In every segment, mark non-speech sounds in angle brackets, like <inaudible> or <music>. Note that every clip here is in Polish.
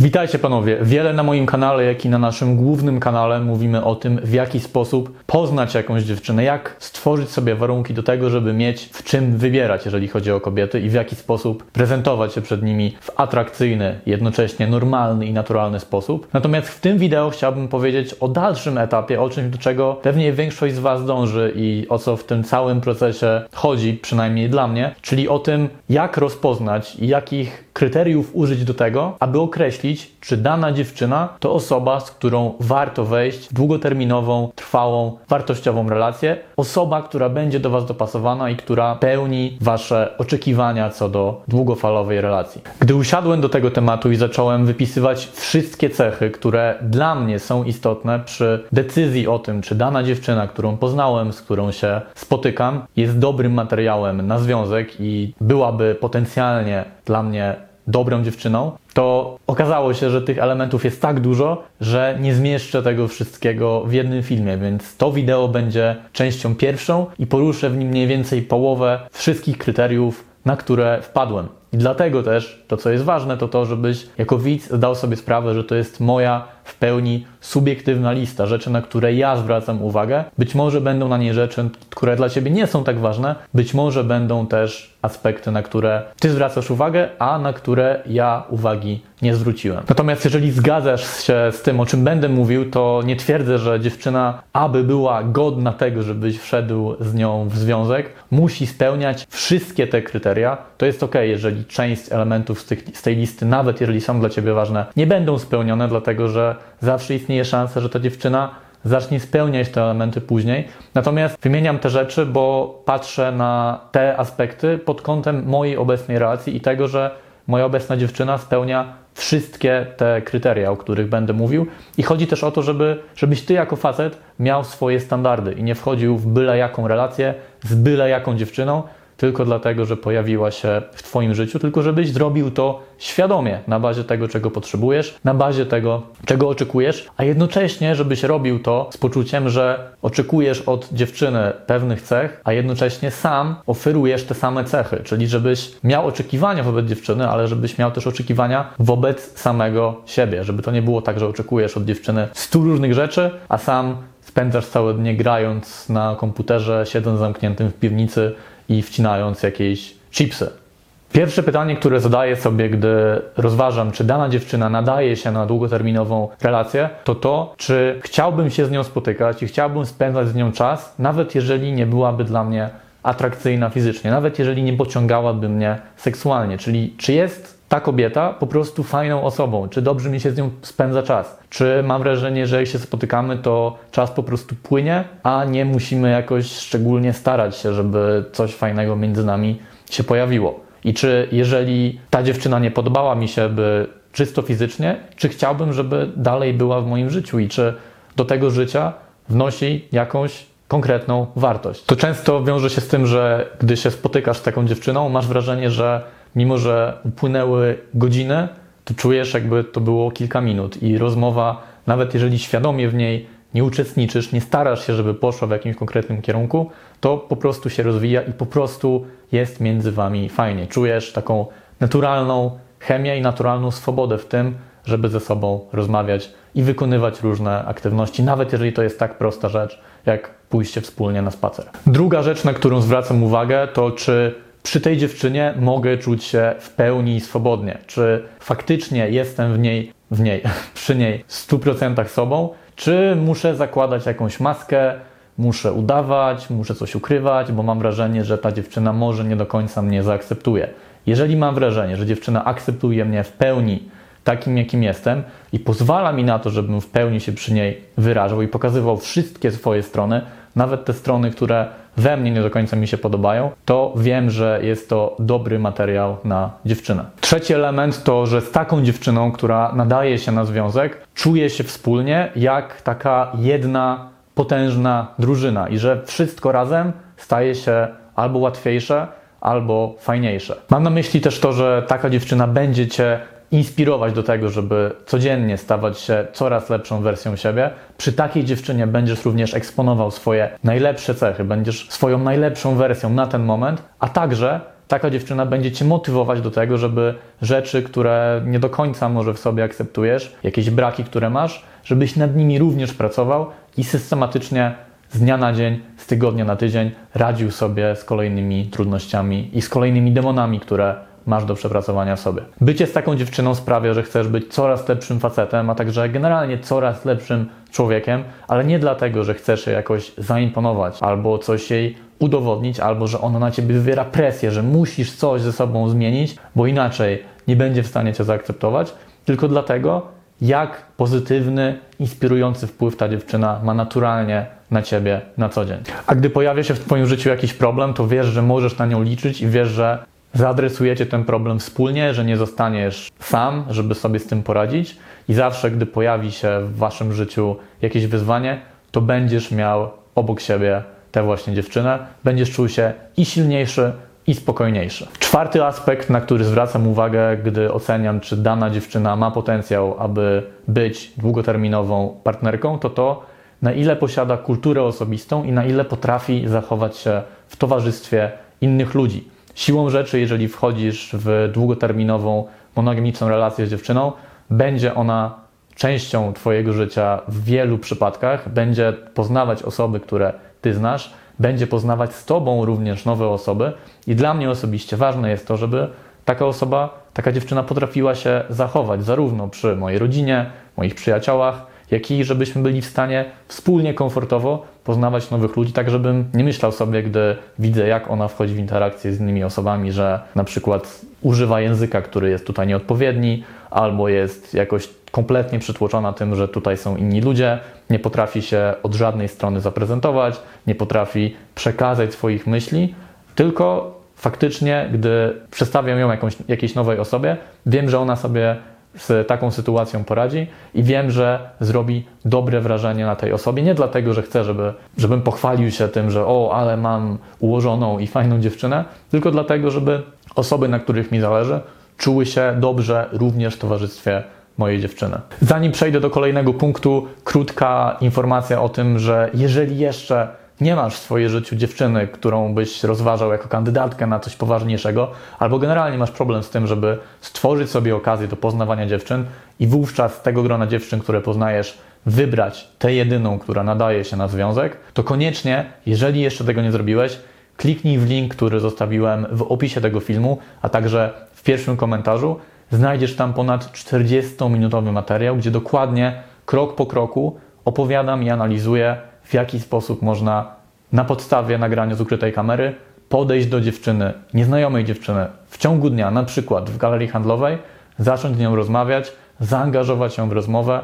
Witajcie panowie. Wiele na moim kanale, jak i na naszym głównym kanale mówimy o tym, w jaki sposób poznać jakąś dziewczynę, jak stworzyć sobie warunki do tego, żeby mieć w czym wybierać, jeżeli chodzi o kobiety i w jaki sposób prezentować się przed nimi w atrakcyjny, jednocześnie normalny i naturalny sposób. Natomiast w tym wideo chciałbym powiedzieć o dalszym etapie, o czymś, do czego pewnie większość z Was dąży i o co w tym całym procesie chodzi, przynajmniej dla mnie, czyli o tym, jak rozpoznać jakich kryteriów użyć do tego, aby określić, czy dana dziewczyna to osoba, z którą warto wejść w długoterminową, trwałą, wartościową relację, osoba, która będzie do Was dopasowana i która pełni Wasze oczekiwania co do długofalowej relacji. Gdy usiadłem do tego tematu i zacząłem wypisywać wszystkie cechy, które dla mnie są istotne przy decyzji o tym, czy dana dziewczyna, którą poznałem, z którą się spotykam, jest dobrym materiałem na związek i byłaby potencjalnie dla mnie dobrą dziewczyną, to okazało się, że tych elementów jest tak dużo, że nie zmieszczę tego wszystkiego w jednym filmie, więc to wideo będzie częścią pierwszą i poruszę w nim mniej więcej połowę wszystkich kryteriów, na które wpadłem. I dlatego też to, co jest ważne, to to, żebyś jako widz zdał sobie sprawę, że to jest moja w pełni subiektywna lista rzeczy, na które ja zwracam uwagę. Być może będą na niej rzeczy, które dla ciebie nie są tak ważne, być może będą też aspekty, na które ty zwracasz uwagę, a na które ja uwagi nie zwróciłem. Natomiast jeżeli zgadzasz się z tym, o czym będę mówił, to nie twierdzę, że dziewczyna, aby była godna tego, żebyś wszedł z nią w związek, musi spełniać wszystkie te kryteria. To jest ok, jeżeli część elementów z, tych, z tej listy, nawet jeżeli są dla ciebie ważne, nie będą spełnione, dlatego że zawsze istnieje szansa, że ta dziewczyna zacznie spełniać te elementy później. Natomiast wymieniam te rzeczy, bo patrzę na te aspekty pod kątem mojej obecnej relacji i tego, że moja obecna dziewczyna spełnia wszystkie te kryteria, o których będę mówił. I chodzi też o to, żeby, żebyś ty jako facet miał swoje standardy i nie wchodził w byle jaką relację z byle jaką dziewczyną, tylko dlatego, że pojawiła się w Twoim życiu, tylko żebyś zrobił to świadomie, na bazie tego, czego potrzebujesz, na bazie tego, czego oczekujesz, a jednocześnie, żebyś robił to z poczuciem, że oczekujesz od dziewczyny pewnych cech, a jednocześnie sam oferujesz te same cechy, czyli żebyś miał oczekiwania wobec dziewczyny, ale żebyś miał też oczekiwania wobec samego siebie, żeby to nie było tak, że oczekujesz od dziewczyny stu różnych rzeczy, a sam spędzasz całe dnie grając na komputerze, siedząc zamkniętym w piwnicy i wcinając jakieś chipsy. Pierwsze pytanie, które zadaję sobie, gdy rozważam, czy dana dziewczyna nadaje się na długoterminową relację, to to, czy chciałbym się z nią spotykać i chciałbym spędzać z nią czas, nawet jeżeli nie byłaby dla mnie atrakcyjna fizycznie, nawet jeżeli nie pociągałaby mnie seksualnie. Czyli czy jest ta kobieta po prostu fajną osobą, czy dobrze mi się z nią spędza czas, czy mam wrażenie, że jak się spotykamy, to czas po prostu płynie, a nie musimy jakoś szczególnie starać się, żeby coś fajnego między nami się pojawiło. I czy jeżeli ta dziewczyna nie podobała mi się, by czysto fizycznie, czy chciałbym, żeby dalej była w moim życiu i czy do tego życia wnosi jakąś konkretną wartość. To często wiąże się z tym, że gdy się spotykasz z taką dziewczyną, masz wrażenie, że mimo że upłynęły godziny, to czujesz, jakby to było kilka minut i rozmowa, nawet jeżeli świadomie w niej nie uczestniczysz, nie starasz się, żeby poszła w jakimś konkretnym kierunku, to po prostu się rozwija i po prostu jest między wami fajnie. Czujesz taką naturalną chemię i naturalną swobodę w tym, żeby ze sobą rozmawiać i wykonywać różne aktywności, nawet jeżeli to jest tak prosta rzecz, jak pójście wspólnie na spacer. Druga rzecz, na którą zwracam uwagę, to czy przy tej dziewczynie mogę czuć się w pełni swobodnie. Czy faktycznie jestem w niej, w niej, <laughs> przy niej w 100% sobą, czy muszę zakładać jakąś maskę, muszę udawać, muszę coś ukrywać, bo mam wrażenie, że ta dziewczyna może nie do końca mnie zaakceptuje. Jeżeli mam wrażenie, że dziewczyna akceptuje mnie w pełni takim, jakim jestem i pozwala mi na to, żebym w pełni się przy niej wyrażał i pokazywał wszystkie swoje strony, nawet te strony, które we mnie nie do końca mi się podobają, to wiem, że jest to dobry materiał na dziewczynę. Trzeci element to, że z taką dziewczyną, która nadaje się na związek, czuję się wspólnie jak taka jedna potężna drużyna i że wszystko razem staje się albo łatwiejsze, albo fajniejsze. Mam na myśli też to, że taka dziewczyna będzie cię inspirować do tego, żeby codziennie stawać się coraz lepszą wersją siebie. Przy takiej dziewczynie będziesz również eksponował swoje najlepsze cechy, będziesz swoją najlepszą wersją na ten moment, a także taka dziewczyna będzie cię motywować do tego, żeby rzeczy, które nie do końca może w sobie akceptujesz, jakieś braki, które masz, żebyś nad nimi również pracował i systematycznie z dnia na dzień, z tygodnia na tydzień radził sobie z kolejnymi trudnościami i z kolejnymi demonami, które masz do przepracowania sobie. Bycie z taką dziewczyną sprawia, że chcesz być coraz lepszym facetem, a także generalnie coraz lepszym człowiekiem, ale nie dlatego, że chcesz jej jakoś zaimponować albo coś jej udowodnić, albo że ona na ciebie wywiera presję, że musisz coś ze sobą zmienić, bo inaczej nie będzie w stanie cię zaakceptować, tylko dlatego, jak pozytywny, inspirujący wpływ ta dziewczyna ma naturalnie na ciebie na co dzień. A gdy pojawia się w twoim życiu jakiś problem, to wiesz, że możesz na nią liczyć i wiesz, że zaadresujecie ten problem wspólnie, że nie zostaniesz sam, żeby sobie z tym poradzić i zawsze, gdy pojawi się w waszym życiu jakieś wyzwanie, to będziesz miał obok siebie tę właśnie dziewczynę, będziesz czuł się i silniejszy, i spokojniejszy. Czwarty aspekt, na który zwracam uwagę, gdy oceniam, czy dana dziewczyna ma potencjał, aby być długoterminową partnerką, to to, na ile posiada kulturę osobistą i na ile potrafi zachować się w towarzystwie innych ludzi. Siłą rzeczy, jeżeli wchodzisz w długoterminową, monogamiczną relację z dziewczyną, będzie ona częścią Twojego życia w wielu przypadkach, będzie poznawać osoby, które Ty znasz, będzie poznawać z Tobą również nowe osoby. I dla mnie osobiście ważne jest to, żeby taka osoba, taka dziewczyna potrafiła się zachować zarówno przy mojej rodzinie, moich przyjaciołach, jak i żebyśmy byli w stanie wspólnie, komfortowo poznawać nowych ludzi, tak żebym nie myślał sobie, gdy widzę, jak ona wchodzi w interakcję z innymi osobami, że na przykład używa języka, który jest tutaj nieodpowiedni, albo jest jakoś kompletnie przytłoczona tym, że tutaj są inni ludzie, nie potrafi się od żadnej strony zaprezentować, nie potrafi przekazać swoich myśli, tylko faktycznie, gdy przedstawiam ją jakąś, jakiejś nowej osobie, wiem, że ona sobie z taką sytuacją poradzi i wiem, że zrobi dobre wrażenie na tej osobie. Nie dlatego, że chcę, żeby, żebym pochwalił się tym, że o, ale mam ułożoną i fajną dziewczynę, tylko dlatego, żeby osoby, na których mi zależy, czuły się dobrze również w towarzystwie mojej dziewczyny. Zanim przejdę do kolejnego punktu, krótka informacja o tym, że jeżeli jeszcze nie masz w swoim życiu dziewczyny, którą byś rozważał jako kandydatkę na coś poważniejszego, albo generalnie masz problem z tym, żeby stworzyć sobie okazję do poznawania dziewczyn i wówczas z tego grona dziewczyn, które poznajesz, wybrać tę jedyną, która nadaje się na związek, to koniecznie, jeżeli jeszcze tego nie zrobiłeś, kliknij w link, który zostawiłem w opisie tego filmu, a także w pierwszym komentarzu. Znajdziesz tam ponad 40-minutowy materiał, gdzie dokładnie, krok po kroku opowiadam i analizuję w jaki sposób można na podstawie nagrania z ukrytej kamery podejść do dziewczyny, nieznajomej dziewczyny w ciągu dnia, na przykład w galerii handlowej, zacząć z nią rozmawiać, zaangażować ją w rozmowę,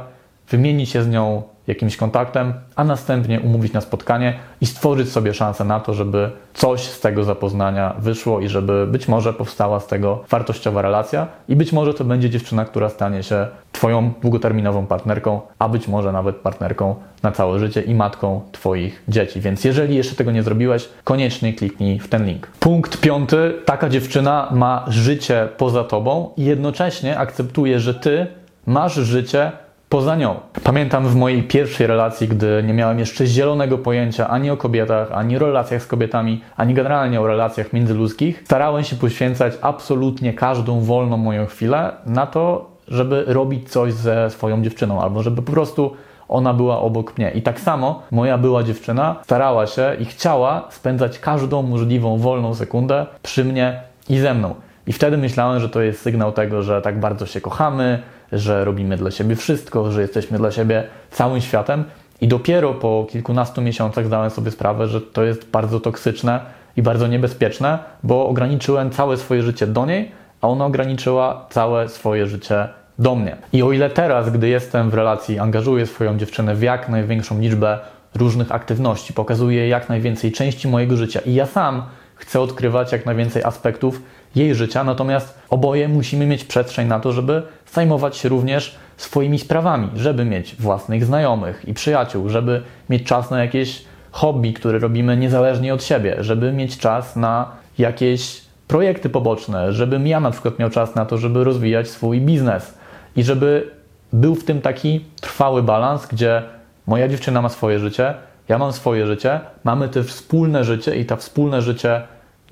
wymienić się z nią jakimś kontaktem, a następnie umówić na spotkanie i stworzyć sobie szansę na to, żeby coś z tego zapoznania wyszło i żeby być może powstała z tego wartościowa relacja i być może to będzie dziewczyna, która stanie się Twoją długoterminową partnerką, a być może nawet partnerką na całe życie i matką Twoich dzieci. Więc jeżeli jeszcze tego nie zrobiłeś, koniecznie kliknij w ten link. Punkt piąty. Taka dziewczyna ma życie poza Tobą i jednocześnie akceptuje, że Ty masz życie poza nią. Pamiętam w mojej pierwszej relacji, gdy nie miałem jeszcze zielonego pojęcia ani o kobietach, ani o relacjach z kobietami, ani generalnie o relacjach międzyludzkich, starałem się poświęcać absolutnie każdą wolną moją chwilę na to, żeby robić coś ze swoją dziewczyną, albo żeby po prostu ona była obok mnie. I tak samo moja była dziewczyna starała się i chciała spędzać każdą możliwą wolną sekundę przy mnie i ze mną. I wtedy myślałem, że to jest sygnał tego, że tak bardzo się kochamy, że robimy dla siebie wszystko, że jesteśmy dla siebie całym światem. I dopiero po kilkunastu miesiącach zdałem sobie sprawę, że to jest bardzo toksyczne i bardzo niebezpieczne, bo ograniczyłem całe swoje życie do niej, a ona ograniczyła całe swoje życie do mnie. I o ile teraz, gdy jestem w relacji, angażuję swoją dziewczynę w jak największą liczbę różnych aktywności, pokazuję jak najwięcej części mojego życia i ja sam chcę odkrywać jak najwięcej aspektów jej życia, natomiast oboje musimy mieć przestrzeń na to, żeby zajmować się również swoimi sprawami, żeby mieć własnych znajomych i przyjaciół, żeby mieć czas na jakieś hobby, które robimy niezależnie od siebie, żeby mieć czas na jakieś projekty poboczne, żebym ja na przykład miał czas na to, żeby rozwijać swój biznes i żeby był w tym taki trwały balans, gdzie moja dziewczyna ma swoje życie, ja mam swoje życie, mamy też wspólne życie i to wspólne życie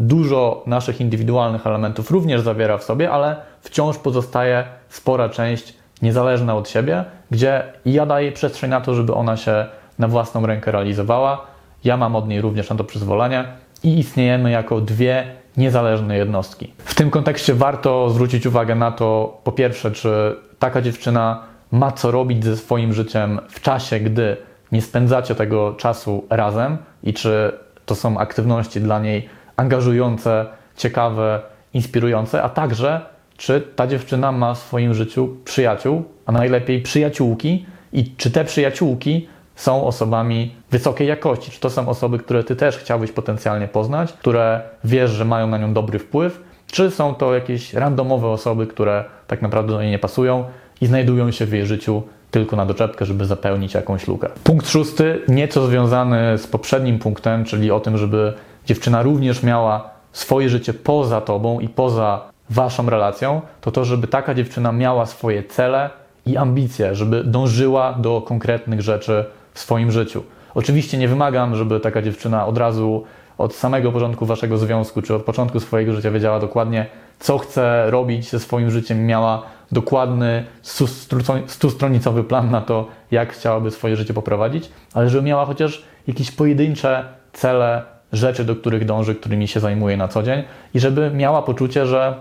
dużo naszych indywidualnych elementów również zawiera w sobie, ale wciąż pozostaje spora część niezależna od siebie, gdzie ja daję przestrzeń na to, żeby ona się na własną rękę realizowała. Ja mam od niej również na to przyzwolenie i istniejemy jako dwie niezależne jednostki. W tym kontekście warto zwrócić uwagę na to, po pierwsze, czy taka dziewczyna ma co robić ze swoim życiem w czasie, gdy nie spędzacie tego czasu razem i czy to są aktywności dla niej angażujące, ciekawe, inspirujące, a także czy ta dziewczyna ma w swoim życiu przyjaciół, a najlepiej przyjaciółki? I czy te przyjaciółki są osobami wysokiej jakości, czy to są osoby, które ty też chciałbyś potencjalnie poznać, które wiesz, że mają na nią dobry wpływ, czy są to jakieś randomowe osoby, które tak naprawdę do niej nie pasują i znajdują się w jej życiu tylko na doczepkę, żeby zapełnić jakąś lukę. Punkt szósty, nieco związany z poprzednim punktem, czyli o tym, żeby dziewczyna również miała swoje życie poza tobą i poza waszą relacją, to to, żeby taka dziewczyna miała swoje cele i ambicje, żeby dążyła do konkretnych rzeczy w swoim życiu. Oczywiście nie wymagam, żeby taka dziewczyna od razu od samego początku waszego związku, czy od początku swojego życia wiedziała dokładnie, co chce robić ze swoim życiem, miała dokładny, stustronicowy plan na to, jak chciałaby swoje życie poprowadzić, ale żeby miała chociaż jakieś pojedyncze cele, rzeczy, do których dąży, którymi się zajmuje na co dzień i żeby miała poczucie, że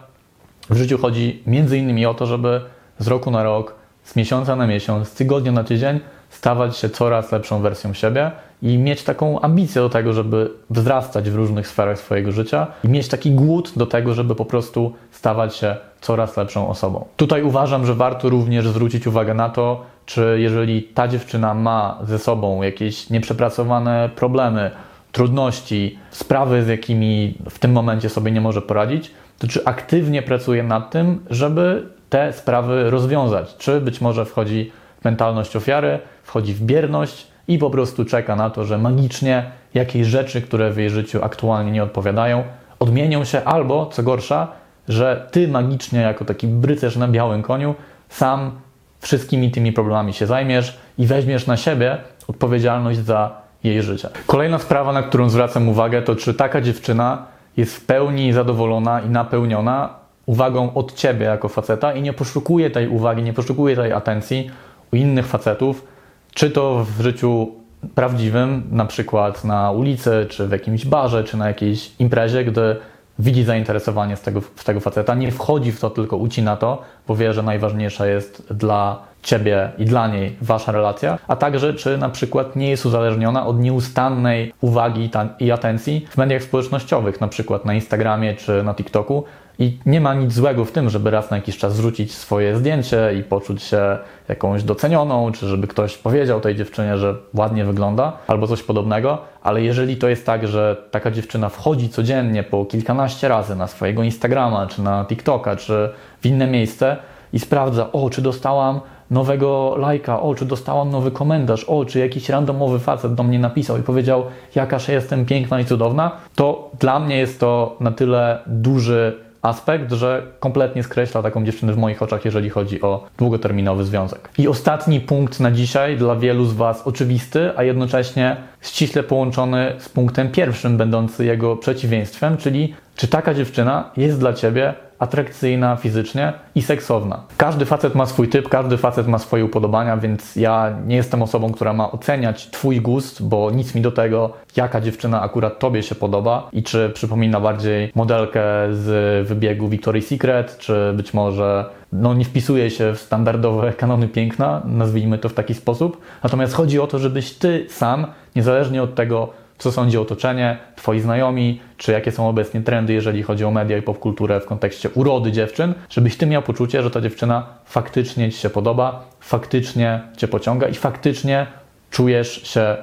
w życiu chodzi między innymi o to, żeby z roku na rok, z miesiąca na miesiąc, z tygodnia na tydzień stawać się coraz lepszą wersją siebie i mieć taką ambicję do tego, żeby wzrastać w różnych sferach swojego życia i mieć taki głód do tego, żeby po prostu stawać się coraz lepszą osobą. Tutaj uważam, że warto również zwrócić uwagę na to, czy jeżeli ta dziewczyna ma ze sobą jakieś nieprzepracowane problemy, trudności, sprawy, z jakimi w tym momencie sobie nie może poradzić, to czy aktywnie pracuje nad tym, żeby te sprawy rozwiązać? Czy być może wchodzi w mentalność ofiary, wchodzi w bierność i po prostu czeka na to, że magicznie jakieś rzeczy, które w jej życiu aktualnie nie odpowiadają, odmienią się, albo co gorsza, że ty magicznie, jako taki brycerz na białym koniu, sam wszystkimi tymi problemami się zajmiesz i weźmiesz na siebie odpowiedzialność za jej życie. Kolejna sprawa, na którą zwracam uwagę, to czy taka dziewczyna jest w pełni zadowolona i napełniona uwagą od ciebie jako faceta i nie poszukuje tej uwagi, nie poszukuje tej atencji u innych facetów, czy to w życiu prawdziwym, na przykład na ulicy, czy w jakimś barze, czy na jakiejś imprezie, gdy widzi zainteresowanie z tego, z tego faceta, nie wchodzi w to, tylko ucina to, bo wie, że najważniejsza jest dla ciebie i dla niej wasza relacja, a także czy na przykład nie jest uzależniona od nieustannej uwagi i atencji w mediach społecznościowych, na przykład na Instagramie czy na TikToku, i nie ma nic złego w tym, żeby raz na jakiś czas wrzucić swoje zdjęcie i poczuć się jakąś docenioną, czy żeby ktoś powiedział tej dziewczynie, że ładnie wygląda, albo coś podobnego. Ale jeżeli to jest tak, że taka dziewczyna wchodzi codziennie po kilkanaście razy na swojego Instagrama, czy na TikToka, czy w inne miejsce i sprawdza, o, czy dostałam nowego lajka, o, czy dostałam nowy komentarz, o, czy jakiś randomowy facet do mnie napisał i powiedział, jakaż jestem piękna i cudowna, to dla mnie jest to na tyle duży aspekt, że kompletnie skreśla taką dziewczynę w moich oczach, jeżeli chodzi o długoterminowy związek. I ostatni punkt na dzisiaj, dla wielu z Was oczywisty, a jednocześnie ściśle połączony z punktem pierwszym, będący jego przeciwieństwem, czyli czy taka dziewczyna jest dla Ciebie atrakcyjna fizycznie i seksowna. Każdy facet ma swój typ, każdy facet ma swoje upodobania, więc ja nie jestem osobą, która ma oceniać Twój gust, bo nic mi do tego, jaka dziewczyna akurat Tobie się podoba i czy przypomina bardziej modelkę z wybiegu Victoria's Secret, czy być może no, nie wpisuje się w standardowe <laughs> kanony piękna, nazwijmy to w taki sposób. Natomiast chodzi o to, żebyś Ty sam, niezależnie od tego, co sądzi otoczenie, twoi znajomi, czy jakie są obecnie trendy, jeżeli chodzi o media i popkulturę w kontekście urody dziewczyn, żebyś ty miał poczucie, że ta dziewczyna faktycznie ci się podoba, faktycznie cię pociąga i faktycznie czujesz się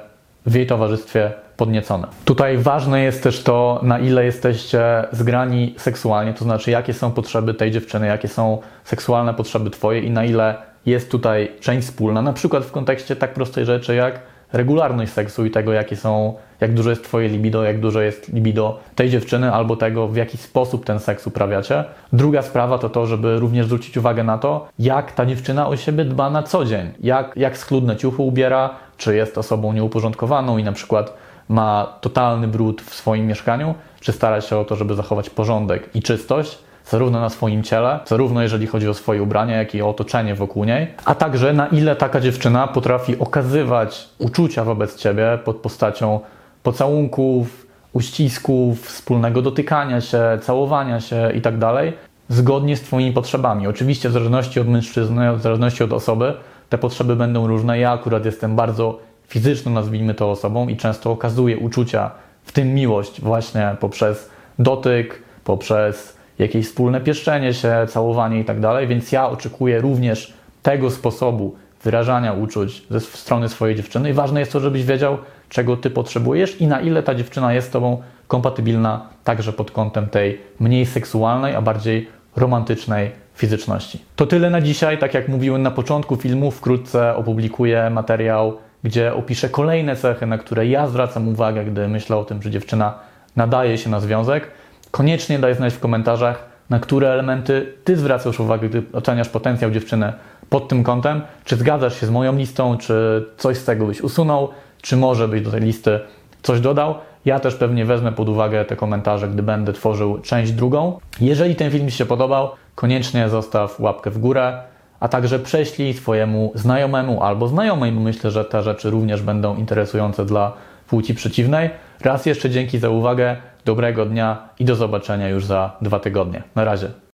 w jej towarzystwie podniecone. Tutaj ważne jest też to, na ile jesteście zgrani seksualnie, to znaczy jakie są potrzeby tej dziewczyny, jakie są seksualne potrzeby twoje i na ile jest tutaj część wspólna, na przykład w kontekście tak prostej rzeczy jak regularność seksu i tego, jakie są, jak dużo jest Twoje libido, jak dużo jest libido tej dziewczyny, albo tego, w jaki sposób ten seks uprawiacie. Druga sprawa to to, żeby również zwrócić uwagę na to, jak ta dziewczyna o siebie dba na co dzień, jak, jak schludne ciuchy ubiera, czy jest osobą nieuporządkowaną i na przykład ma totalny brud w swoim mieszkaniu, czy stara się o to, żeby zachować porządek i czystość, zarówno na swoim ciele, zarówno jeżeli chodzi o swoje ubrania, jak i o otoczenie wokół niej, a także na ile taka dziewczyna potrafi okazywać uczucia wobec ciebie pod postacią pocałunków, uścisków, wspólnego dotykania się, całowania się itd. Tak zgodnie z Twoimi potrzebami. Oczywiście w zależności od mężczyzny, w zależności od osoby, te potrzeby będą różne. Ja akurat jestem bardzo fizyczną, nazwijmy to osobą i często okazuję uczucia, w tym miłość właśnie poprzez dotyk, poprzez jakieś wspólne pieszczenie się, całowanie i tak dalej, więc ja oczekuję również tego sposobu wyrażania uczuć ze strony swojej dziewczyny i ważne jest to, żebyś wiedział, czego ty potrzebujesz i na ile ta dziewczyna jest z tobą kompatybilna także pod kątem tej mniej seksualnej, a bardziej romantycznej fizyczności. To tyle na dzisiaj. Tak jak mówiłem na początku filmu, wkrótce opublikuję materiał, gdzie opiszę kolejne cechy, na które ja zwracam uwagę, gdy myślę o tym, że dziewczyna nadaje się na związek. Koniecznie daj znać w komentarzach, na które elementy Ty zwracasz uwagę, gdy oceniasz potencjał dziewczyny pod tym kątem. Czy zgadzasz się z moją listą, czy coś z tego byś usunął, czy może byś do tej listy coś dodał. Ja też pewnie wezmę pod uwagę te komentarze, gdy będę tworzył część drugą. Jeżeli ten film Ci się podobał, koniecznie zostaw łapkę w górę, a także prześlij swojemu znajomemu albo znajomej, bo myślę, że te rzeczy również będą interesujące dla płci przeciwnej. Raz jeszcze dzięki za uwagę, dobrego dnia i do zobaczenia już za dwa tygodnie. Na razie.